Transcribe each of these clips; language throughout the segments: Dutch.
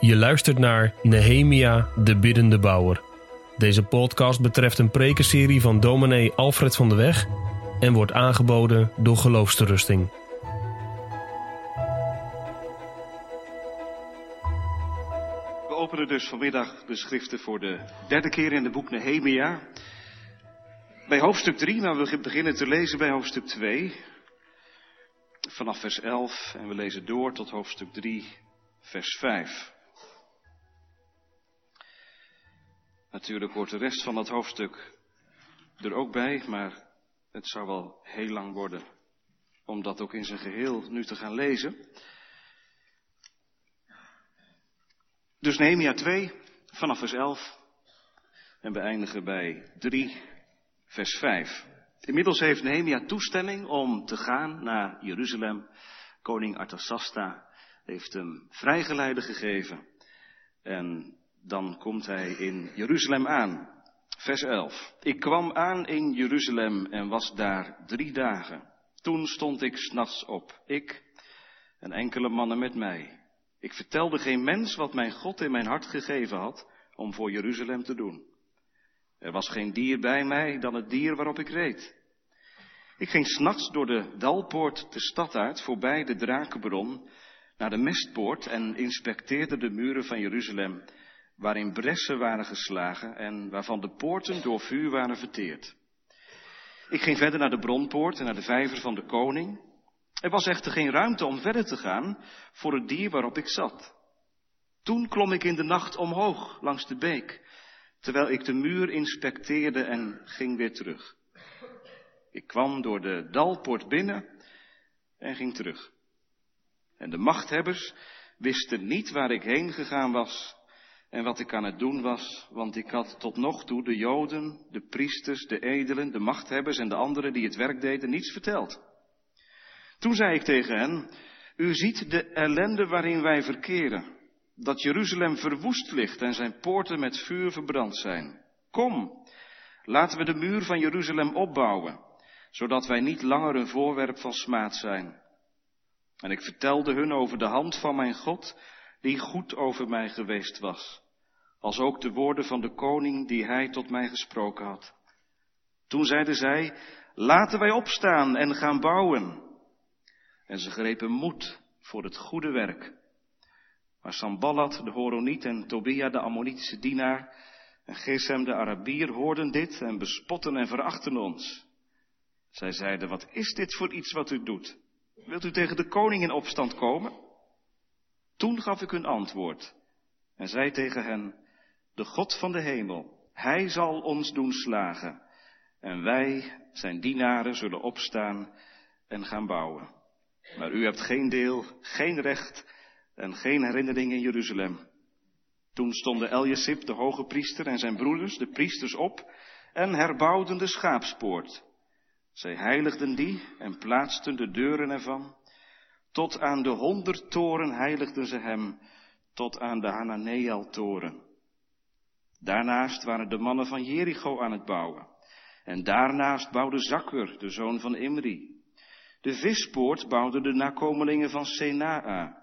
Je luistert naar Nehemia, de biddende bouwer. Deze podcast betreft een prekenserie van dominee Alfred van de Weg en wordt aangeboden door Geloofsterusting. We openen dus vanmiddag de schriften voor de derde keer in het boek Nehemia. Bij hoofdstuk 3, maar we beginnen te lezen bij hoofdstuk 2. Vanaf vers 11 en we lezen door tot hoofdstuk 3, vers 5. Natuurlijk hoort de rest van dat hoofdstuk er ook bij, maar het zou wel heel lang worden om dat ook in zijn geheel nu te gaan lezen. Dus Nehemia 2, vanaf vers 11. En we eindigen bij 3, vers 5. Inmiddels heeft Nehemia toestemming om te gaan naar Jeruzalem. Koning Artasasta heeft hem vrijgeleide gegeven. En dan komt hij in Jeruzalem aan. Vers 11. Ik kwam aan in Jeruzalem en was daar drie dagen. Toen stond ik s'nachts op, ik en enkele mannen met mij. Ik vertelde geen mens wat mijn God in mijn hart gegeven had om voor Jeruzalem te doen. Er was geen dier bij mij dan het dier waarop ik reed. Ik ging s'nachts door de dalpoort de stad uit, voorbij de drakenbron, naar de mestpoort en inspecteerde de muren van Jeruzalem, waarin bressen waren geslagen en waarvan de poorten door vuur waren verteerd. Ik ging verder naar de bronpoort en naar de vijver van de koning. Er was echter geen ruimte om verder te gaan voor het dier waarop ik zat. Toen klom ik in de nacht omhoog langs de beek, terwijl ik de muur inspecteerde en ging weer terug. Ik kwam door de dalpoort binnen en ging terug. En de machthebbers wisten niet waar ik heen gegaan was en wat ik aan het doen was, want ik had tot nog toe de Joden, de priesters, de edelen, de machthebbers en de anderen die het werk deden niets verteld. Toen zei ik tegen hen, u ziet de ellende waarin wij verkeren, dat Jeruzalem verwoest ligt en zijn poorten met vuur verbrand zijn. Kom, laten we de muur van Jeruzalem opbouwen, zodat wij niet langer een voorwerp van smaad zijn. En ik vertelde hun over de hand van mijn God, die goed over mij geweest was, als ook de woorden van de koning die hij tot mij gesproken had. Toen zeiden zij, laten wij opstaan en gaan bouwen. En ze grepen moed voor het goede werk. Maar Samballat, de Horoniet en Tobia, de Ammonitische dienaar, en Gesem, de Arabier, hoorden dit en bespotten en verachten ons. Zij zeiden, wat is dit voor iets wat u doet? Wilt u tegen de koning in opstand komen? Toen gaf ik hun antwoord en zei tegen hen, de God van de hemel, Hij zal ons doen slagen en wij, zijn dienaren, zullen opstaan en gaan bouwen. Maar u hebt geen deel, geen recht en geen herinnering in Jeruzalem. Toen stonden Eljesip, de hoge priester, en zijn broeders, de priesters, op en herbouwden de schaapspoort. Zij heiligden die en plaatsten de deuren ervan. Tot aan de honderd toren heiligden ze hem, tot aan de Hananeel-toren. Daarnaast waren de mannen van Jericho aan het bouwen. En daarnaast bouwde Zakur, de zoon van Imri. De vispoort bouwden de nakomelingen van Senaa.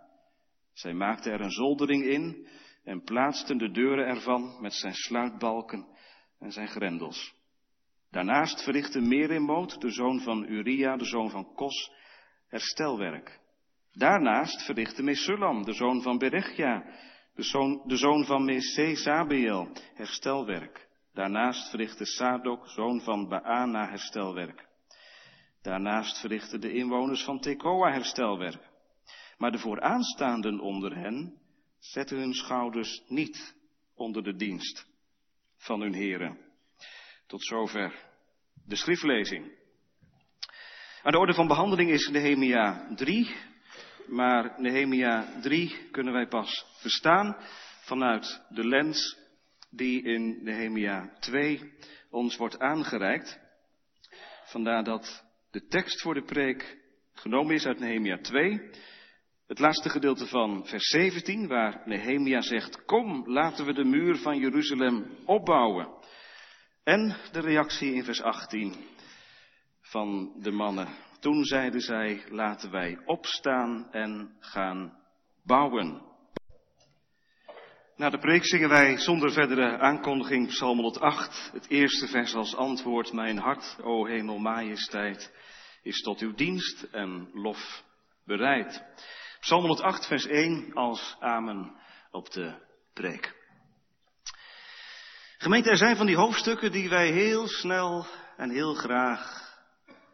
Zij maakten er een zoldering in en plaatsten de deuren ervan met zijn sluitbalken en zijn grendels. Daarnaast verrichtte Meremoot, de zoon van Uria, de zoon van Kos, herstelwerk. Daarnaast verrichtte Mesullam, de zoon van Berechia, de zoon, de zoon van Mesezabeel, herstelwerk. Daarnaast verrichtte Sadok, zoon van Baana, herstelwerk. Daarnaast verrichtten de inwoners van Tekoa herstelwerk. Maar de vooraanstaanden onder hen zetten hun schouders niet onder de dienst van hun heren. Tot zover de schriftlezing. Aan de orde van behandeling is Nehemia 3, maar Nehemia 3 kunnen wij pas verstaan vanuit de lens die in Nehemia 2 ons wordt aangereikt. Vandaar dat de tekst voor de preek genomen is uit Nehemia 2, het laatste gedeelte van vers 17, waar Nehemia zegt, kom, laten we de muur van Jeruzalem opbouwen. En de reactie in vers 18 van de mannen. Toen zeiden zij, laten wij opstaan en gaan bouwen. Na de preek zingen wij zonder verdere aankondiging Psalm 108, het eerste vers als antwoord. Mijn hart, o hemel majesteit, is tot uw dienst en lof bereid. Psalm 108, vers 1 als amen op de preek. Gemeente, er zijn van die hoofdstukken die wij heel snel en heel graag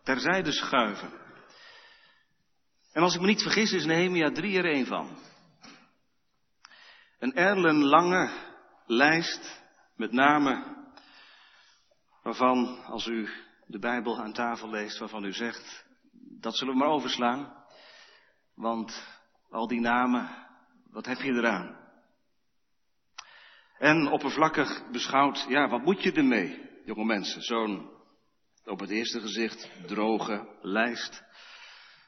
terzijde schuiven. En als ik me niet vergis is Nehemia 3 er één van. Een erlenlange lijst met namen waarvan, als u de Bijbel aan tafel leest, waarvan u zegt, dat zullen we maar overslaan. Want al die namen, wat heb je eraan? En oppervlakkig beschouwd, ja, wat moet je ermee, jonge mensen? Zo'n, op het eerste gezicht, droge lijst.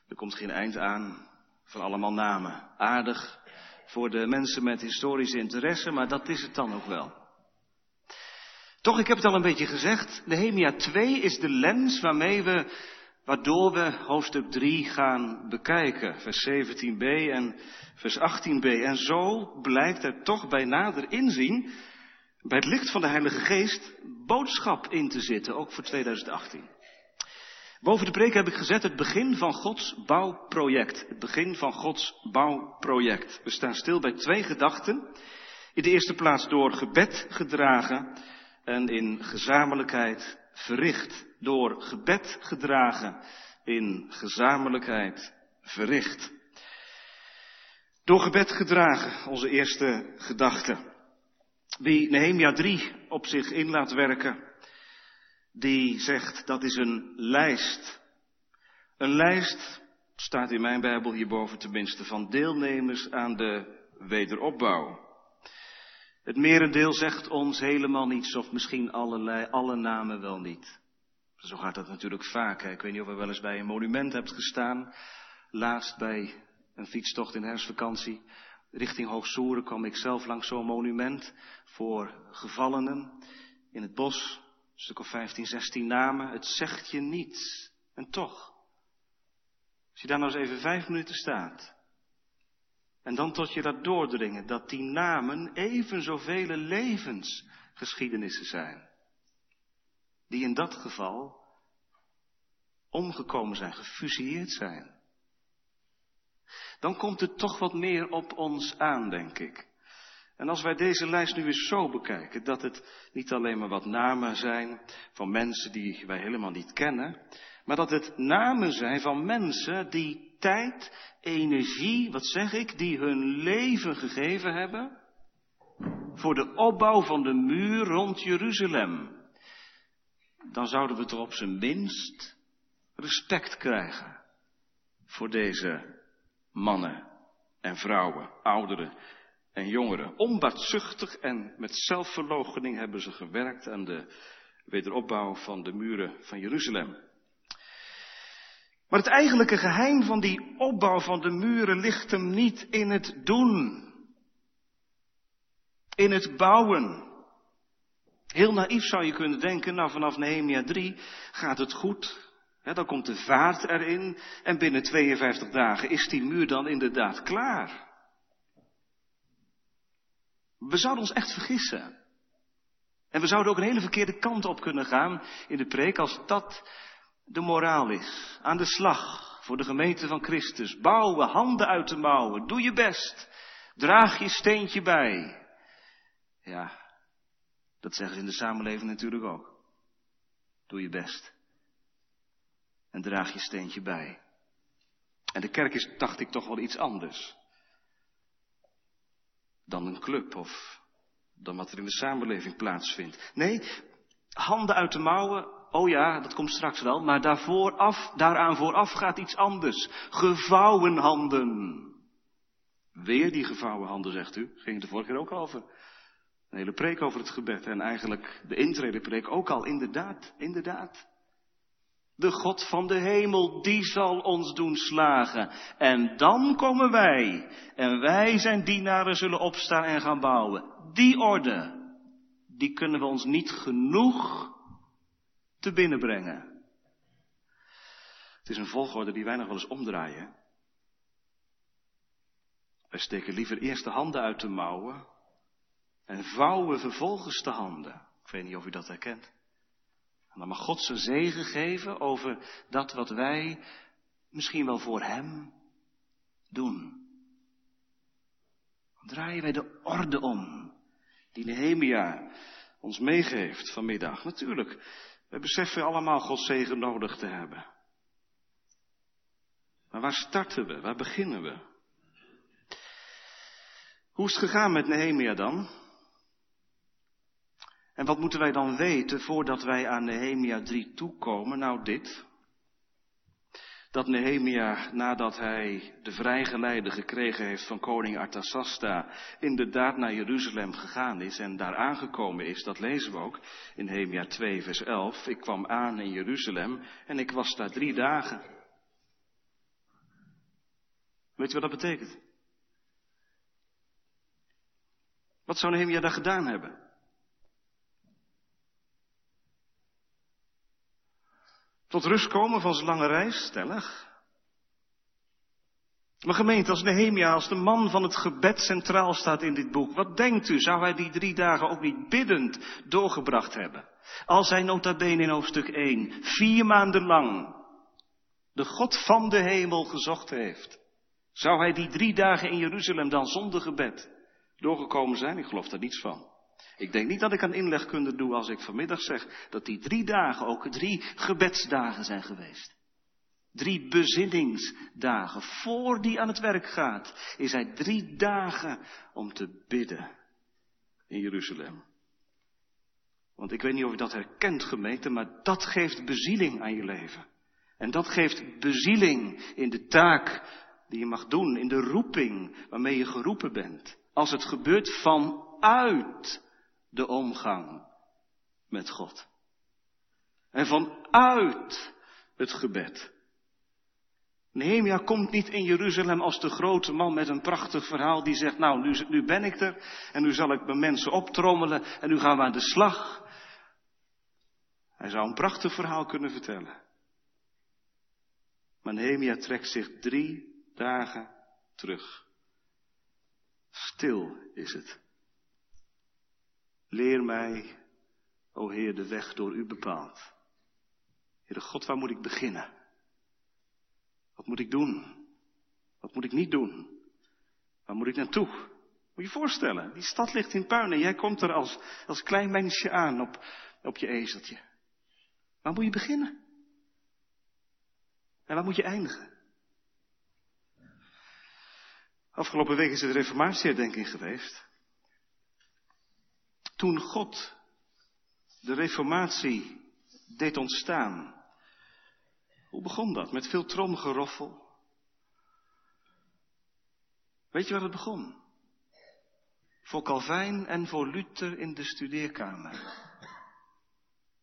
Er komt geen eind aan van allemaal namen. Aardig voor de mensen met historische interesse, maar dat is het dan ook wel. Toch, ik heb het al een beetje gezegd, Nehemia 2 is de lens waarmee we, waardoor we hoofdstuk 3 gaan bekijken, vers 17b en vers 18b. En zo blijkt er toch bij nader inzien, bij het licht van de Heilige Geest, boodschap in te zitten, ook voor 2018. Boven de preek heb ik gezet het begin van Gods bouwproject. Het begin van Gods bouwproject. We staan stil bij twee gedachten. In de eerste plaats door gebed gedragen en in gezamenlijkheid verricht. Door gebed gedragen, in gezamenlijkheid verricht. Door gebed gedragen, onze eerste gedachte. Wie Nehemia 3 op zich in laat werken, die zegt dat is een lijst. Een lijst, staat in mijn Bijbel hierboven tenminste, van deelnemers aan de wederopbouw. Het merendeel zegt ons helemaal niets, of misschien allerlei, alle namen wel niet. Zo gaat dat natuurlijk vaak. Ik weet niet of je wel eens bij een monument hebt gestaan. Laatst bij een fietstocht in herfstvakantie. Richting Hoogsoeren kwam ik zelf langs zo'n monument voor gevallenen in het bos. Een stuk of 15, 16 namen. Het zegt je niets. En toch. Als je daar nou eens even vijf minuten staat. En dan tot je dat doordringen dat die namen even zoveel levensgeschiedenissen zijn. Die in dat geval omgekomen zijn, gefusilleerd zijn. Dan komt het toch wat meer op ons aan, denk ik. En als wij deze lijst nu eens zo bekijken, dat het niet alleen maar wat namen zijn van mensen die wij helemaal niet kennen, maar dat het namen zijn van mensen die tijd, energie, wat zeg ik, die hun leven gegeven hebben voor de opbouw van de muur rond Jeruzalem. Dan zouden we toch op zijn minst respect krijgen voor deze mannen en vrouwen, ouderen en jongeren. Onbaatzuchtig en met zelfverloochening hebben ze gewerkt aan de wederopbouw van de muren van Jeruzalem. Maar het eigenlijke geheim van die opbouw van de muren ligt hem niet in het doen. In het bouwen. Heel naïef zou je kunnen denken, nou vanaf Nehemia 3 gaat het goed. Dan komt de vaart erin en binnen 52 dagen is die muur dan inderdaad klaar. We zouden ons echt vergissen. En we zouden ook een hele verkeerde kant op kunnen gaan in de preek als dat de moraal is. Aan de slag voor de gemeente van Christus. Bouwen, handen uit de mouwen. Doe je best. Draag je steentje bij. Ja, dat zeggen ze in de samenleving natuurlijk ook. Doe je best. En draag je steentje bij. En de kerk is, dacht ik, toch wel iets anders dan een club of dan wat er in de samenleving plaatsvindt. Nee, handen uit de mouwen, oh ja, dat komt straks wel, maar daarvoor af, daaraan vooraf gaat iets anders. Gevouwen handen. Weer die gevouwen handen, zegt u. Ging het de vorige keer ook over. Een hele preek over het gebed en eigenlijk de intredepreek ook al, inderdaad, inderdaad. De God van de hemel, die zal ons doen slagen. En dan komen wij. En wij zijn dienaren zullen opstaan en gaan bouwen. Die orde, die kunnen we ons niet genoeg te binnenbrengen. Het is een volgorde die wij nog wel eens omdraaien. Wij steken liever eerst de handen uit de mouwen En vouwen vervolgens de handen. Ik weet niet of u dat herkent. En dan mag God zijn zegen geven over dat wat wij misschien wel voor Hem doen. Dan draaien wij de orde om die Nehemia ons meegeeft vanmiddag. Natuurlijk, we beseffen allemaal Gods zegen nodig te hebben. Maar waar starten we? Waar beginnen we? Hoe is het gegaan met Nehemia dan? En wat moeten wij dan weten voordat wij aan Nehemia 3 toekomen? Nou dit. Dat Nehemia, nadat hij de vrijgeleide gekregen heeft van koning Artasasta, inderdaad naar Jeruzalem gegaan is en daar aangekomen is, dat lezen we ook in Nehemia 2 vers 11. Ik kwam aan in Jeruzalem en ik was daar drie dagen. Weet je wat dat betekent? Wat zou Nehemia daar gedaan hebben? Tot rust komen van zijn lange reis, stellig. Maar gemeente, als Nehemia, als de man van het gebed centraal staat in dit boek, wat denkt u, zou hij die drie dagen ook niet biddend doorgebracht hebben? Als hij nota bene in hoofdstuk 1 vier maanden lang de God van de hemel gezocht heeft, zou hij die drie dagen in Jeruzalem dan zonder gebed doorgekomen zijn? Ik geloof daar niets van. Ik denk niet dat ik aan inlegkunde doe als ik vanmiddag zeg dat die drie dagen ook drie gebedsdagen zijn geweest. Drie bezinningsdagen. Voor die aan het werk gaat, is hij drie dagen om te bidden in Jeruzalem. Want ik weet niet of je dat herkent, gemeente, maar dat geeft bezieling aan je leven. En dat geeft bezieling in de taak die je mag doen, in de roeping waarmee je geroepen bent. Als het gebeurt vanuit de omgang met God. En vanuit het gebed. Nehemia komt niet in Jeruzalem als de grote man met een prachtig verhaal die zegt, nou nu, nu ben ik er en nu zal ik mijn mensen optrommelen en nu gaan we aan de slag. Hij zou een prachtig verhaal kunnen vertellen. Maar Nehemia trekt zich drie dagen terug. Stil is het. Leer mij, o Heer, de weg door u bepaald. Heere God, waar moet ik beginnen? Wat moet ik doen? Wat moet ik niet doen? Waar moet ik naartoe? Moet je je voorstellen, die stad ligt in puin en jij komt er als, als klein mensje aan op, op je ezeltje. Waar moet je beginnen? En waar moet je eindigen? Afgelopen week is het reformatieherdenking geweest. Toen God de reformatie deed ontstaan. Hoe begon dat? Met veel tromgeroffel. Weet je waar het begon? Voor Calvijn en voor Luther in de studeerkamer.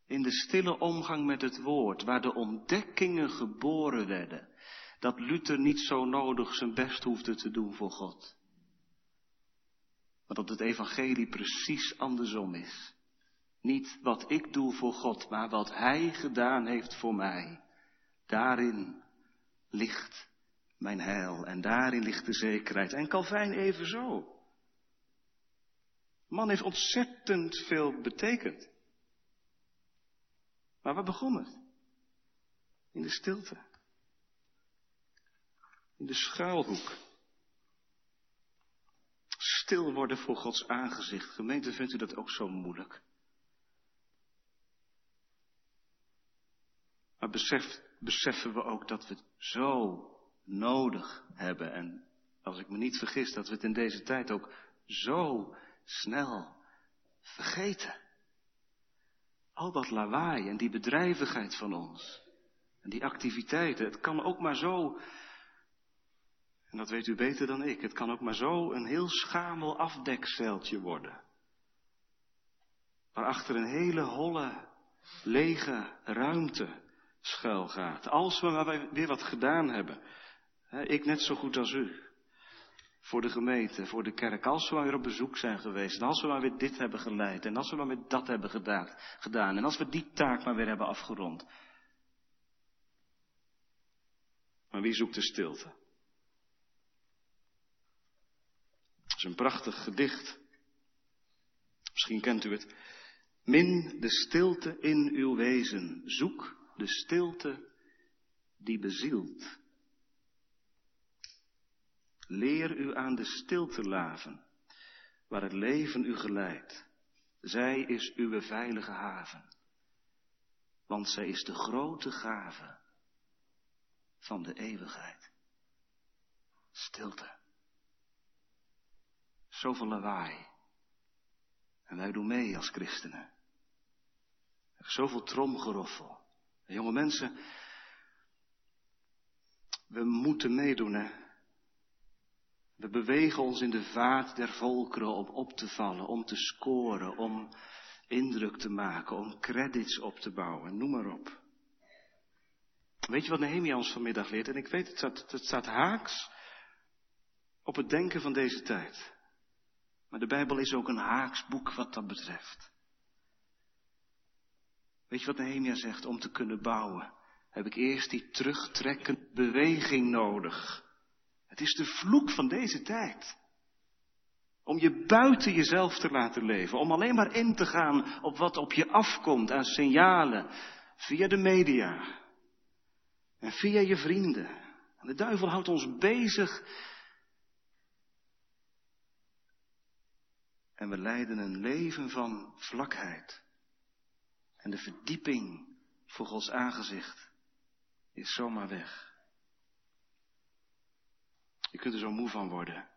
In de stille omgang met het woord, waar de ontdekkingen geboren werden. Dat Luther niet zo nodig zijn best hoefde te doen voor God. Maar dat het evangelie precies andersom is. Niet wat ik doe voor God, maar wat Hij gedaan heeft voor mij. Daarin ligt mijn heil en daarin ligt de zekerheid. En Calvijn evenzo. Man heeft ontzettend veel betekend. Maar waar begon het? In de stilte. In de schuilhoek stil worden voor Gods aangezicht. Gemeente, vindt u dat ook zo moeilijk? Maar besef, beseffen we ook dat we het zo nodig hebben. En als ik me niet vergis, dat we het in deze tijd ook zo snel vergeten. Al dat lawaai en die bedrijvigheid van ons. En die activiteiten. Het kan ook maar zo en dat weet u beter dan ik. Het kan ook maar zo een heel schamel afdekzeiltje worden. Waarachter een hele holle, lege ruimte schuil gaat. Als we maar weer wat gedaan hebben. Ik net zo goed als u. Voor de gemeente, voor de kerk. Als we maar weer op bezoek zijn geweest. En als we maar weer dit hebben geleid. En als we maar weer dat hebben gedaan. En als we die taak maar weer hebben afgerond. Maar wie zoekt de stilte? Is een prachtig gedicht. Misschien kent u het. Min de stilte in uw wezen. Zoek de stilte die bezielt. Leer u aan de stilte laven, waar het leven u geleidt. Zij is uw veilige haven, want zij is de grote gave van de eeuwigheid. Stilte. Zoveel lawaai. En wij doen mee als christenen. Er is zoveel tromgeroffel. Jonge mensen, we moeten meedoen, hè. We bewegen ons in de vaart der volkeren om op te vallen, om te scoren, om indruk te maken, om credits op te bouwen, noem maar op. Weet je wat Nehemia ons vanmiddag leert? En ik weet, het staat, het staat haaks op het denken van deze tijd. Maar de Bijbel is ook een haaks boek wat dat betreft. Weet je wat Nehemia zegt? Om te kunnen bouwen heb ik eerst die terugtrekkende beweging nodig. Het is de vloek van deze tijd. Om je buiten jezelf te laten leven. Om alleen maar in te gaan op wat op je afkomt aan signalen. Via de media. En via je vrienden. En de duivel houdt ons bezig. En we leiden een leven van vlakheid. En de verdieping voor Gods aangezicht is zomaar weg. Je kunt er zo moe van worden.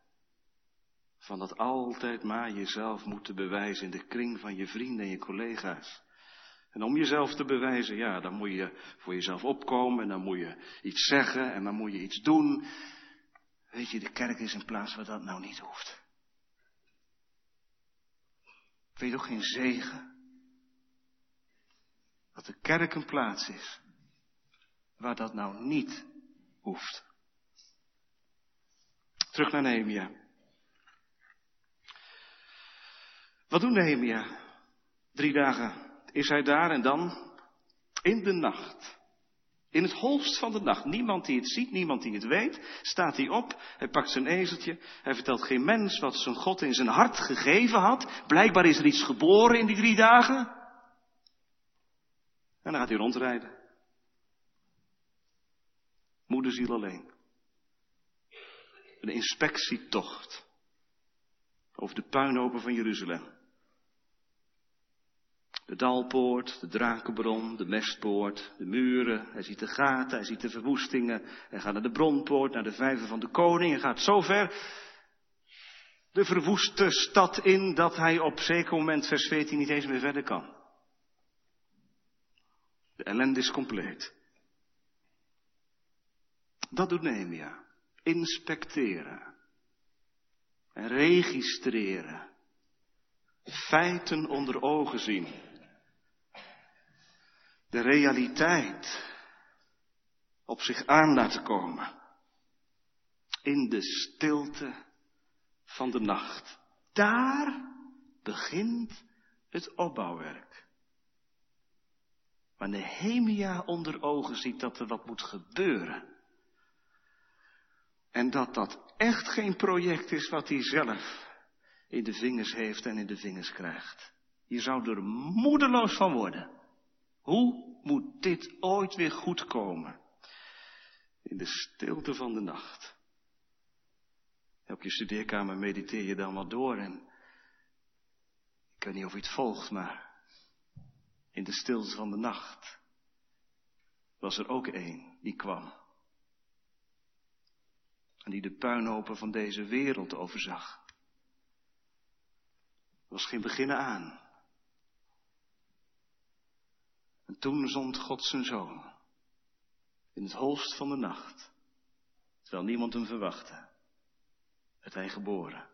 Van dat altijd maar jezelf moeten bewijzen in de kring van je vrienden en je collega's. En om jezelf te bewijzen, ja, dan moet je voor jezelf opkomen en dan moet je iets zeggen en dan moet je iets doen. Weet je, de kerk is een plaats waar dat nou niet hoeft. Weet je toch geen zegen? Dat de kerk een plaats is waar dat nou niet hoeft. Terug naar Nehemia. Wat doet Nehemia? Drie dagen is hij daar en dan in de nacht. In het holst van de nacht. Niemand die het ziet, niemand die het weet. Staat hij op, hij pakt zijn ezeltje. Hij vertelt geen mens wat zijn God in zijn hart gegeven had. Blijkbaar is er iets geboren in die drie dagen. En dan gaat hij rondrijden. Moederziel alleen. Een inspectietocht over de puinhopen van Jeruzalem. De dalpoort, de drakenbron, de mestpoort, de muren. Hij ziet de gaten, hij ziet de verwoestingen. Hij gaat naar de bronpoort, naar de vijver van de koning. Hij gaat zover de verwoeste stad in dat hij op zeker moment, vers 14, niet eens meer verder kan. De ellende is compleet. Dat doet Nehemia. Inspecteren. En registreren. Feiten onder ogen zien. De realiteit op zich aan laten komen. In de stilte van de nacht. Daar begint het opbouwwerk. Maar Nehemia onder ogen ziet dat er wat moet gebeuren. En dat dat echt geen project is wat hij zelf in de vingers heeft en in de vingers krijgt. Je zou er moedeloos van worden. Hoe moet dit ooit weer goed komen? In de stilte van de nacht. Op je studeerkamer mediteer je dan wat door en ik weet niet of je het volgt, maar in de stilte van de nacht was er ook één die kwam. En die de puinhopen van deze wereld overzag. Er was geen beginnen aan. En toen zond God zijn zoon. In het holst van de nacht. Terwijl niemand hem verwachtte. Het hij geboren.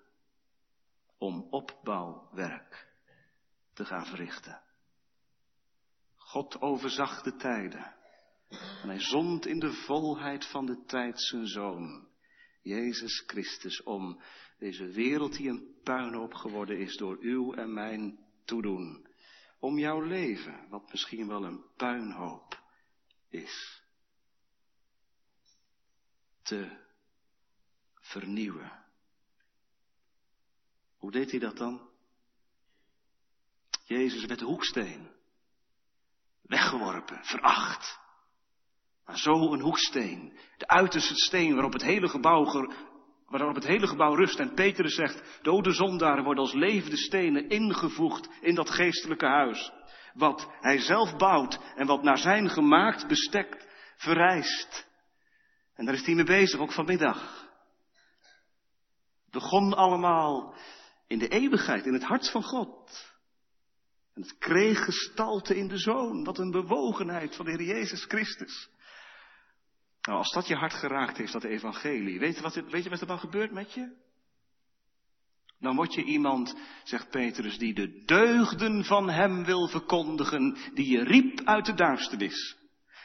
Om opbouwwerk te gaan verrichten. God overzag de tijden. En hij zond in de volheid van de tijd zijn zoon. Jezus Christus, om deze wereld die een puinhoop geworden is door uw en mijn toedoen. Om jouw leven, wat misschien wel een puinhoop is, te vernieuwen. Hoe deed hij dat dan? Jezus werd de hoeksteen. Weggeworpen, veracht. Maar zo een hoeksteen, de uiterste steen waarop het hele gebouw, waarop het hele gebouw rust. En Petrus zegt, dode zondaren worden als levende stenen ingevoegd in dat geestelijke huis. Wat hij zelf bouwt en wat naar zijn gemaakt bestek verrijst. En daar is hij mee bezig, ook vanmiddag. Begon allemaal in de eeuwigheid, in het hart van God. En het kreeg gestalte in de Zoon. Wat een bewogenheid van de Heer Jezus Christus. Nou, als dat je hart geraakt heeft, dat evangelie, weet je wat, weet je wat er dan gebeurt met je? Dan word je iemand, zegt Petrus, die de deugden van hem wil verkondigen, die je riep uit de duisternis.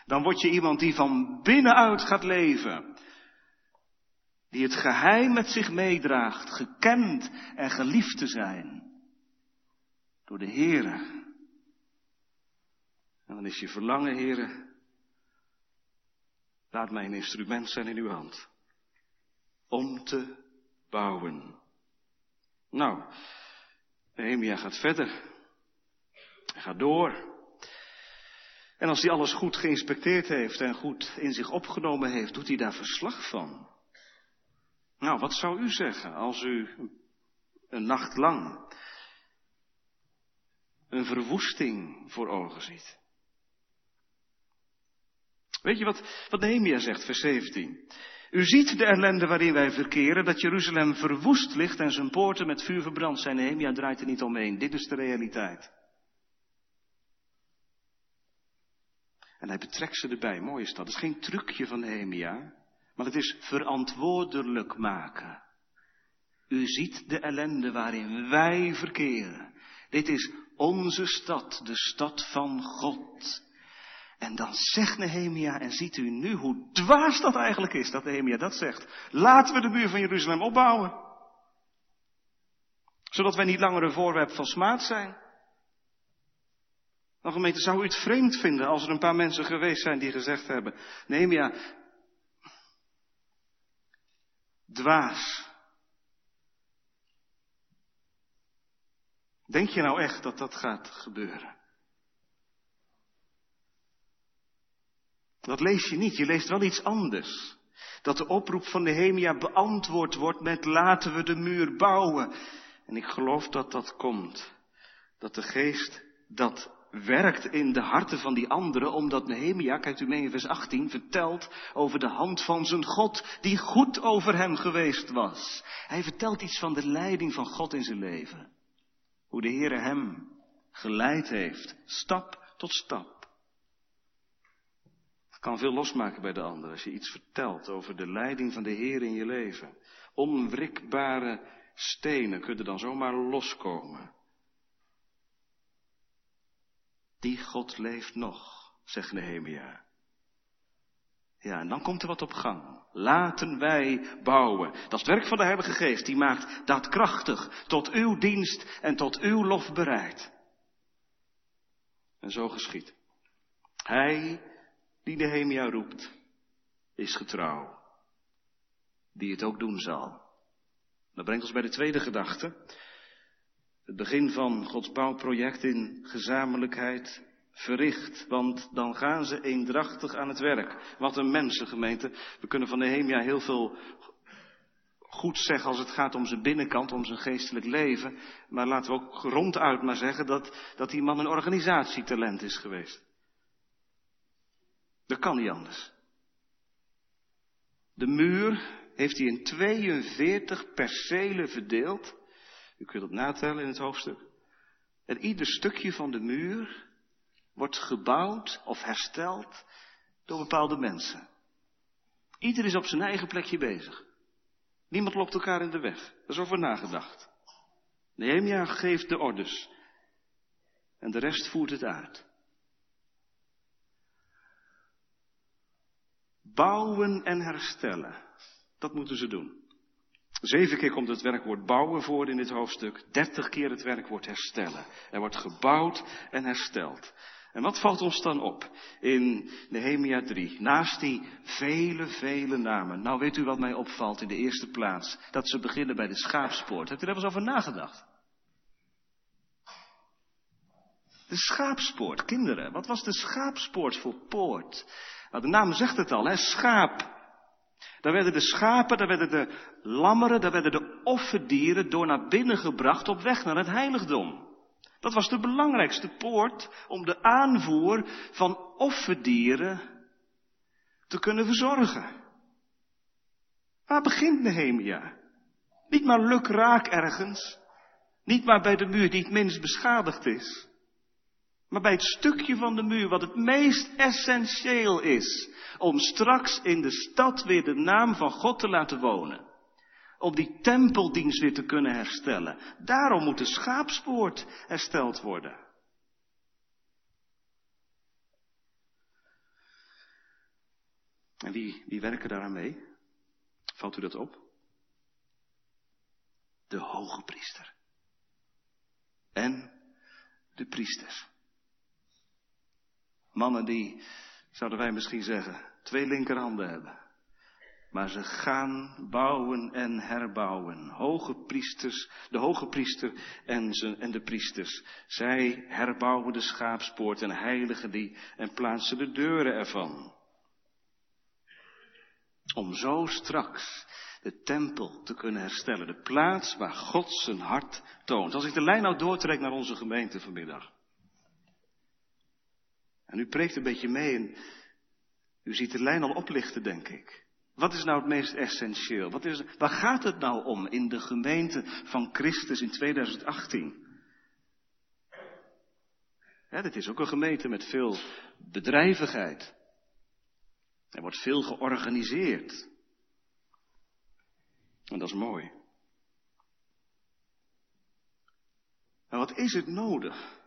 Dan word je iemand die van binnenuit gaat leven. Die het geheim met zich meedraagt, gekend en geliefd te zijn. Door de Heere. En dan is je verlangen, Heere, laat mij een instrument zijn in uw hand. Om te bouwen. Nou, Nehemia gaat verder. Hij gaat door. En als hij alles goed geïnspecteerd heeft en goed in zich opgenomen heeft, doet hij daar verslag van. Nou, wat zou u zeggen als u een nacht lang een verwoesting voor ogen ziet? Weet je wat, wat Nehemia zegt, vers 17? U ziet de ellende waarin wij verkeren, dat Jeruzalem verwoest ligt en zijn poorten met vuur verbrand zijn. Nehemia draait er niet omheen. Dit is de realiteit. En hij betrekt ze erbij. Mooi is dat. Het is geen trucje van Nehemia, maar het is verantwoordelijk maken. U ziet de ellende waarin wij verkeren. Dit is onze stad, de stad van God. En dan zegt Nehemia, en ziet u nu hoe dwaas dat eigenlijk is, dat Nehemia dat zegt. Laten we de muur van Jeruzalem opbouwen. Zodat wij niet langer een voorwerp van smaad zijn. Dan gemeente, zou u het vreemd vinden als er een paar mensen geweest zijn die gezegd hebben, Nehemia, dwaas. Denk je nou echt dat dat gaat gebeuren? Dat lees je niet, je leest wel iets anders. Dat de oproep van Nehemia beantwoord wordt met laten we de muur bouwen. En ik geloof dat dat komt. Dat de geest dat werkt in de harten van die anderen, omdat Nehemia, kijkt u mee in vers 18, vertelt over de hand van zijn God, die goed over hem geweest was. Hij vertelt iets van de leiding van God in zijn leven. Hoe de Heere hem geleid heeft, stap tot stap. Het kan veel losmaken bij de ander als je iets vertelt over de leiding van de Heer in je leven. Onwrikbare stenen kunnen dan zomaar loskomen. Die God leeft nog, zegt Nehemia. Ja, en dan komt er wat op gang. Laten wij bouwen. Dat is het werk van de Heilige Geest. Die maakt dat krachtig tot uw dienst en tot uw lof bereid. En zo geschiet. Hij die Nehemia roept, is getrouw. Die het ook doen zal. Dat brengt ons bij de tweede gedachte. Het begin van Gods bouwproject in gezamenlijkheid verricht. Want dan gaan ze eendrachtig aan het werk. Wat een mensengemeente. We kunnen van Nehemia heel veel goed zeggen als het gaat om zijn binnenkant, om zijn geestelijk leven. Maar laten we ook ronduit maar zeggen dat, dat die man een organisatietalent is geweest. Dat kan niet anders. De muur heeft hij in 42 percelen verdeeld. U kunt het natellen in het hoofdstuk. En ieder stukje van de muur wordt gebouwd of hersteld door bepaalde mensen. Ieder is op zijn eigen plekje bezig. Niemand loopt elkaar in de weg. Er is over nagedacht. Nehemia geeft de orders. En de rest voert het uit. Bouwen en herstellen. Dat moeten ze doen. Zeven keer komt het werkwoord bouwen voor in dit hoofdstuk. Dertig keer het werkwoord herstellen. Er wordt gebouwd en hersteld. En wat valt ons dan op in Nehemia 3? Naast die vele, vele namen. Nou weet u wat mij opvalt in de eerste plaats? Dat ze beginnen bij de schaapspoort. Hebt u daar eens over nagedacht? De schaapspoort, kinderen. Wat was de schaapspoort voor poort? Nou, de naam zegt het al, hè? Schaap. Daar werden de schapen, daar werden de lammeren, daar werden de offerdieren door naar binnen gebracht op weg naar het heiligdom. Dat was de belangrijkste poort om de aanvoer van offerdieren te kunnen verzorgen. Waar begint Nehemia? Niet maar lukraak ergens. Niet maar bij de muur die het minst beschadigd is. Maar bij het stukje van de muur wat het meest essentieel is. Om straks in de stad weer de naam van God te laten wonen. Om die tempeldienst weer te kunnen herstellen. Daarom moet de schaapspoort hersteld worden. En wie, wie werken daaraan mee? Valt u dat op? De hoge priester. En de priesters. Mannen die, zouden wij misschien zeggen, twee linkerhanden hebben. Maar ze gaan bouwen en herbouwen. Hoge priesters, de hoge priester en, ze, en de priesters. Zij herbouwen de schaapspoort en heiligen die en plaatsen de deuren ervan. Om zo straks de tempel te kunnen herstellen. De plaats waar God zijn hart toont. Als ik de lijn nou doortrek naar onze gemeente vanmiddag. En u preekt een beetje mee en u ziet de lijn al oplichten, denk ik. Wat is nou het meest essentieel? Wat is, waar gaat het nou om in de gemeente van Christus in 2018? Ja, dit is ook een gemeente met veel bedrijvigheid. Er wordt veel georganiseerd. En dat is mooi. Maar wat is het nodig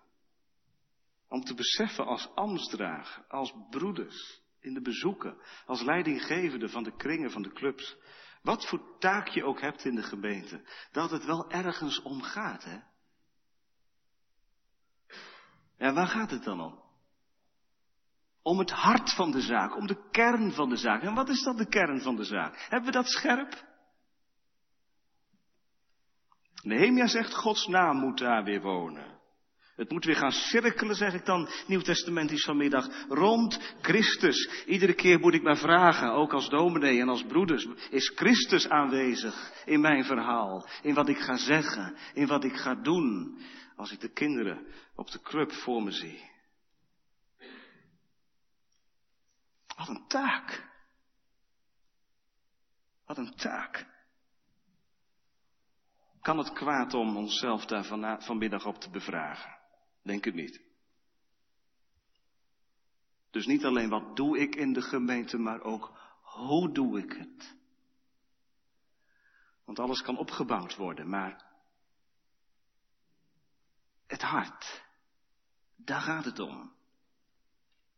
om te beseffen als ambtsdrager, als broeders in de bezoeken, als leidinggevende van de kringen van de clubs, wat voor taak je ook hebt in de gemeente, dat het wel ergens om gaat, hè? En waar gaat het dan om? Om het hart van de zaak, om de kern van de zaak. En wat is dan de kern van de zaak? Hebben we dat scherp? Nehemia zegt, Gods naam moet daar weer wonen. Het moet weer gaan cirkelen, zeg ik dan, nieuwtestamentisch vanmiddag, rond Christus. Iedere keer moet ik maar vragen, ook als dominee en als broeders, is Christus aanwezig in mijn verhaal? In wat ik ga zeggen, in wat ik ga doen, als ik de kinderen op de club voor me zie? Wat een taak. Wat een taak. Kan het kwaad om onszelf daar vanmiddag op te bevragen? Denk het niet. Dus niet alleen wat doe ik in de gemeente, maar ook hoe doe ik het. Want alles kan opgebouwd worden, maar het hart, daar gaat het om.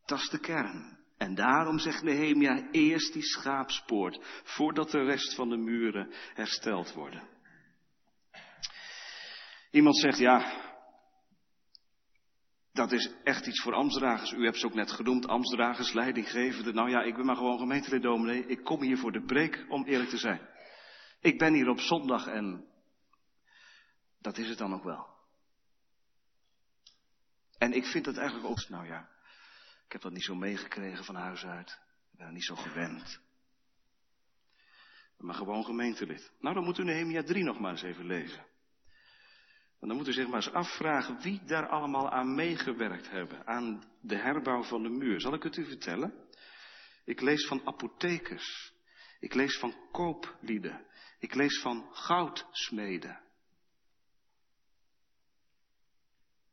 Dat is de kern. En daarom zegt Nehemia eerst die schaapspoort, voordat de rest van de muren hersteld worden. Iemand zegt, ja, dat is echt iets voor ambtsdragers. U hebt ze ook net genoemd, ambtsdragers, leidinggevenden. Nou ja, ik ben maar gewoon gemeentelid dominee. Ik kom hier voor de preek, om eerlijk te zijn. Ik ben hier op zondag en dat is het dan ook wel. En ik vind dat eigenlijk ook, nou ja, ik heb dat niet zo meegekregen van huis uit. Ik ben er niet zo gewend. Maar gewoon gemeentelid. Nou, dan moet u Nehemia 3 nog maar eens even lezen. En dan moet u zich maar eens afvragen wie daar allemaal aan meegewerkt hebben, aan de herbouw van de muur. Zal ik het u vertellen? Ik lees van apothekers. Ik lees van kooplieden. Ik lees van goudsmeden.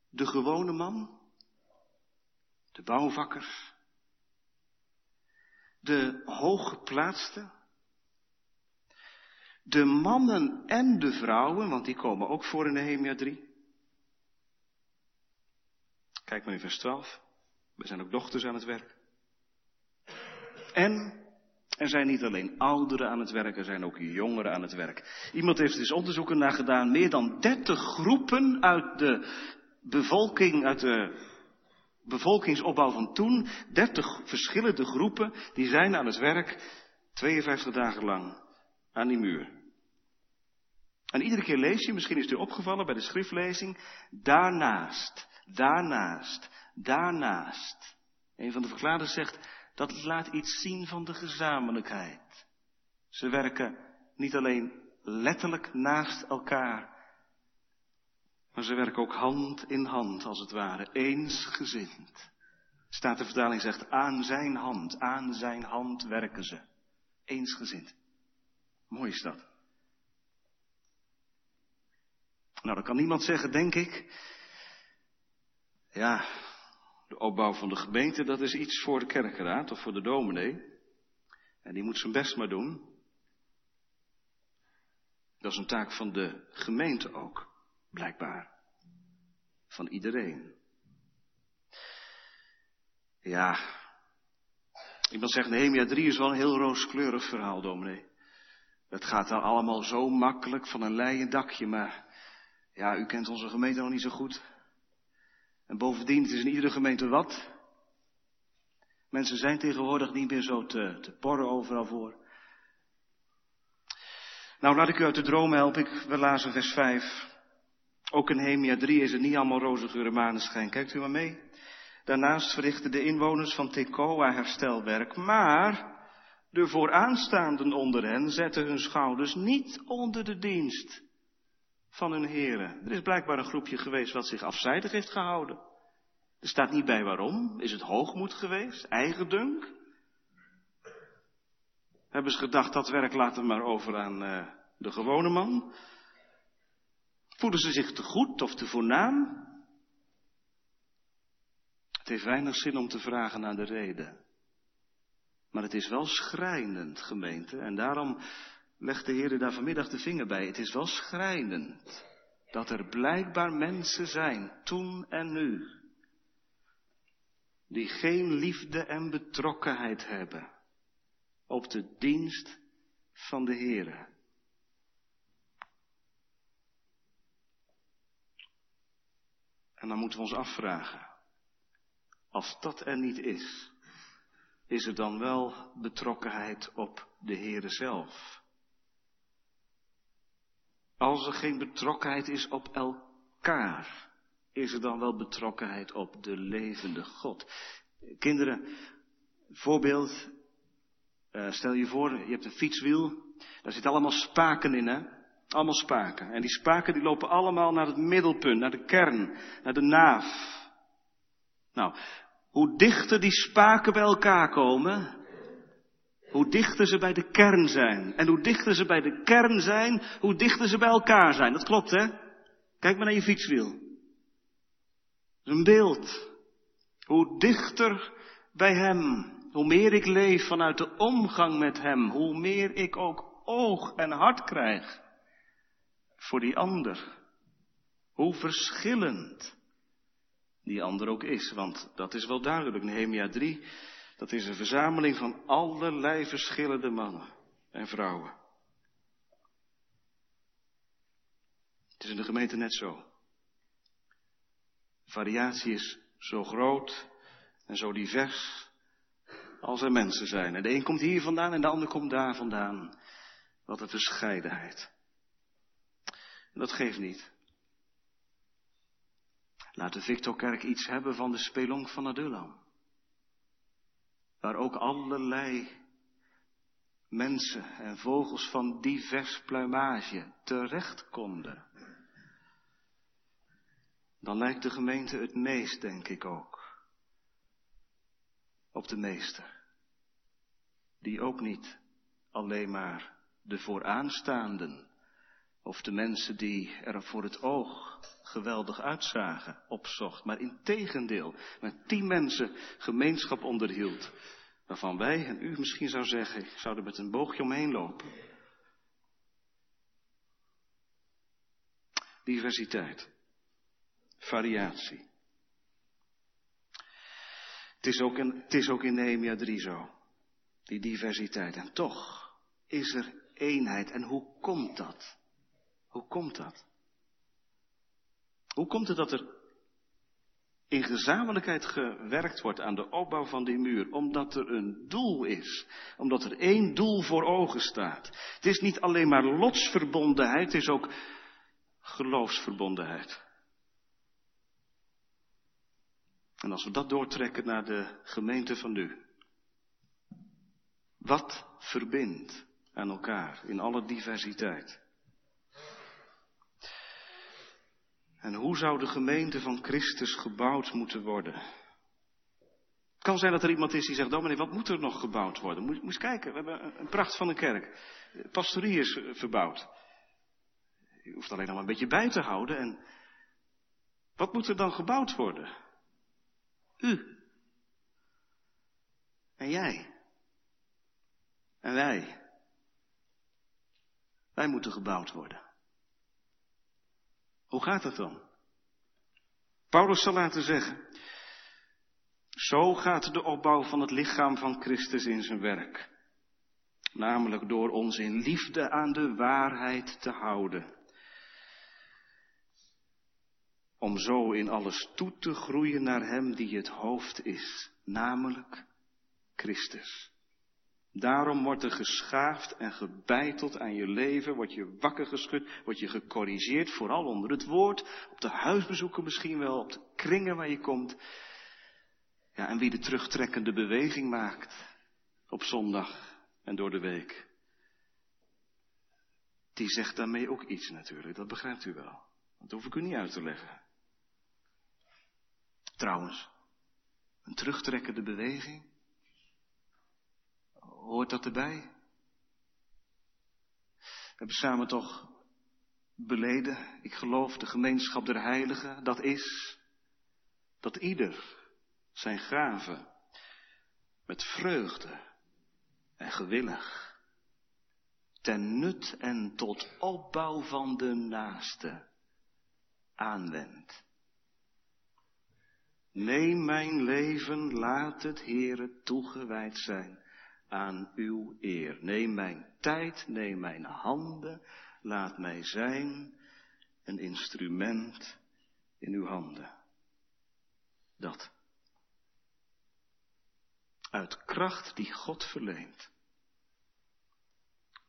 De gewone man, de bouwvakkers, de hooggeplaatste, de mannen en de vrouwen, want die komen ook voor in Nehemia 3. Kijk maar in vers 12. Er zijn ook dochters aan het werk. En er zijn niet alleen ouderen aan het werk, er zijn ook jongeren aan het werk. Iemand heeft dus onderzoeken naar gedaan. Meer dan 30 groepen uit de bevolking, uit de bevolkingsopbouw van toen. 30 verschillende groepen, die zijn aan het werk 52 dagen lang aan die muur. En iedere keer lees je, misschien is het u opgevallen bij de schriftlezing, daarnaast, daarnaast, daarnaast. Een van de verklaarders zegt, dat laat iets zien van de gezamenlijkheid. Ze werken niet alleen letterlijk naast elkaar, maar ze werken ook hand in hand, als het ware, eensgezind. Staat de vertaling zegt, aan zijn hand, aan zijn hand werken ze. Eensgezind. Mooi is dat. Nou, dan kan niemand zeggen, denk ik, ja, de opbouw van de gemeente, dat is iets voor de kerkenraad of voor de dominee. En die moet zijn best maar doen. Dat is een taak van de gemeente ook, blijkbaar. Van iedereen. Ja, iemand zegt Nehemia 3 is wel een heel rooskleurig verhaal, dominee. Het gaat dan allemaal zo makkelijk van een leien dakje, maar ja, u kent onze gemeente nog niet zo goed. En bovendien, het is in iedere gemeente wat. Mensen zijn tegenwoordig niet meer zo te, te porren overal voor. Nou, laat ik u uit de droom helpen. Ik, we lazen vers 5. Ook in Nehemia 3 is het niet allemaal roze geur maneschijn. Kijkt u maar mee. Daarnaast verrichten de inwoners van Tekoa herstelwerk, maar de vooraanstaanden onder hen zetten hun schouders niet onder de dienst van hun heren. Er is blijkbaar een groepje geweest wat zich afzijdig heeft gehouden. Er staat niet bij waarom. Is het hoogmoed geweest? Eigendunk? Hebben ze gedacht, dat werk laten we maar over aan uh, de gewone man? Voelen ze zich te goed of te voornaam? Het heeft weinig zin om te vragen naar de reden. Maar het is wel schrijnend, gemeente. En daarom legt de Heer daar vanmiddag de vinger bij. Het is wel schrijnend dat er blijkbaar mensen zijn, toen en nu, die geen liefde en betrokkenheid hebben op de dienst van de Heer. En dan moeten we ons afvragen, als dat er niet is, is er dan wel betrokkenheid op de Heere zelf? Als er geen betrokkenheid is op elkaar, is er dan wel betrokkenheid op de levende God? Kinderen, voorbeeld, uh, stel je voor, je hebt een fietswiel, daar zitten allemaal spaken in, hè? Allemaal spaken. En die spaken die lopen allemaal naar het middelpunt, naar de kern, naar de naaf. Nou, hoe dichter die spaken bij elkaar komen, hoe dichter ze bij de kern zijn. En hoe dichter ze bij de kern zijn, hoe dichter ze bij elkaar zijn. Dat klopt, hè? Kijk maar naar je fietswiel. Dat een beeld. Hoe dichter bij Hem, hoe meer ik leef vanuit de omgang met Hem, hoe meer ik ook oog en hart krijg voor die ander. Hoe verschillend die ander ook is. Want dat is wel duidelijk. Nehemia 3, dat is een verzameling van allerlei verschillende mannen en vrouwen. Het is in de gemeente net zo. variatie is zo groot en zo divers als er mensen zijn. En de een komt hier vandaan en de ander komt daar vandaan. Wat een verscheidenheid. En dat geeft niet. Laat de Victorkerk iets hebben van de spelonk van Adullam. Waar ook allerlei mensen en vogels van divers pluimage terecht konden. Dan lijkt de gemeente het meest, denk ik ook, op de meester. Die ook niet alleen maar de vooraanstaanden of de mensen die er voor het oog geweldig uitzagen, opzocht, maar in tegendeel met tien mensen gemeenschap onderhield, waarvan wij en u misschien zou zeggen, zouden met een boogje omheen lopen. Diversiteit, variatie. Het is ook in, het is ook in Nehemia 3 zo, die diversiteit. En toch is er eenheid. En hoe komt dat? Hoe komt dat? Hoe komt het dat er in gezamenlijkheid gewerkt wordt aan de opbouw van die muur? Omdat er een doel is. Omdat er één doel voor ogen staat. Het is niet alleen maar lotsverbondenheid, het is ook geloofsverbondenheid. En als we dat doortrekken naar de gemeente van nu. Wat verbindt aan elkaar in alle diversiteit? En hoe zou de gemeente van Christus gebouwd moeten worden? Het kan zijn dat er iemand is die zegt, dominee, wat moet er nog gebouwd worden? Moet, eens kijken, we hebben een pracht van een kerk. Pastorie is eh, verbouwd. Je hoeft alleen nog maar een beetje bij te houden. En wat moet er dan gebouwd worden? U. En jij. En wij. Wij moeten gebouwd worden. Hoe gaat dat dan? Paulus zal laten zeggen, zo gaat de opbouw van het lichaam van Christus in zijn werk. Namelijk door ons in liefde aan de waarheid te houden. Om zo in alles toe te groeien naar Hem die het hoofd is, namelijk Christus. Daarom wordt er geschaafd en gebeiteld aan je leven, word je wakker geschud, word je gecorrigeerd, vooral onder het woord, op de huisbezoeken misschien wel, op de kringen waar je komt. Ja, en wie de terugtrekkende beweging maakt op zondag en door de week, die zegt daarmee ook iets natuurlijk, dat begrijpt u wel. Dat hoef ik u niet uit te leggen. Trouwens, een terugtrekkende beweging, Hoort dat erbij? We hebben samen toch beleden, ik geloof de gemeenschap der heiligen, dat is dat ieder zijn gave met vreugde en gewillig ten nut en tot opbouw van de naaste aanwendt. Neem mijn leven, laat het Heere toegewijd zijn aan uw eer. Neem mijn tijd, neem mijn handen, laat mij zijn een instrument in uw handen. Dat. Uit kracht die God verleent.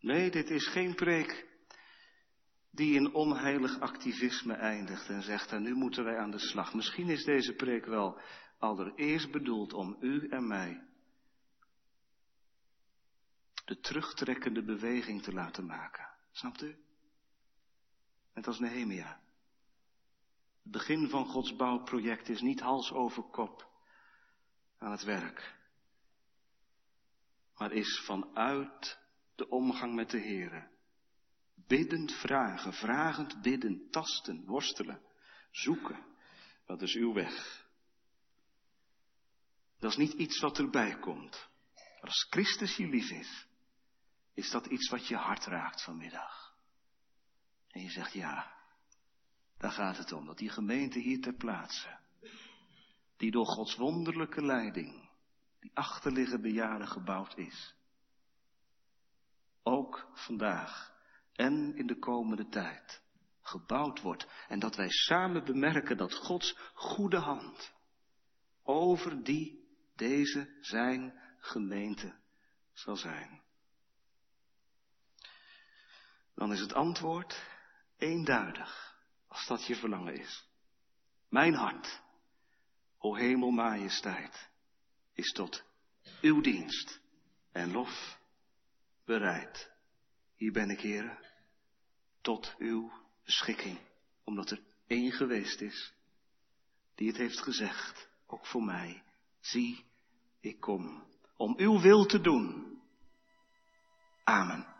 Nee, dit is geen preek die in onheilig activisme eindigt en zegt, en nu moeten wij aan de slag. Misschien is deze preek wel allereerst bedoeld om u en mij de terugtrekkende beweging te laten maken. Snapt u? Net als Nehemia. Het begin van Gods bouwproject is niet hals over kop aan het werk. Maar is vanuit de omgang met de Here. Biddend vragen, vragend bidden, tasten, worstelen, zoeken. Dat is uw weg. Dat is niet iets wat erbij komt. Als Christus je lief is, is dat iets wat je hart raakt vanmiddag? En je zegt ja, daar gaat het om. Dat die gemeente hier ter plaatse, die door Gods wonderlijke leiding, die achterliggende jaren gebouwd is, ook vandaag en in de komende tijd gebouwd wordt. En dat wij samen bemerken dat Gods goede hand over die, deze, zijn gemeente zal zijn dan is het antwoord eenduidig, als dat je verlangen is. Mijn hart, o hemel majesteit, is tot uw dienst en lof bereid. Hier ben ik, heren, tot uw beschikking, omdat er één geweest is, die het heeft gezegd, ook voor mij, zie, ik kom, om uw wil te doen. Amen.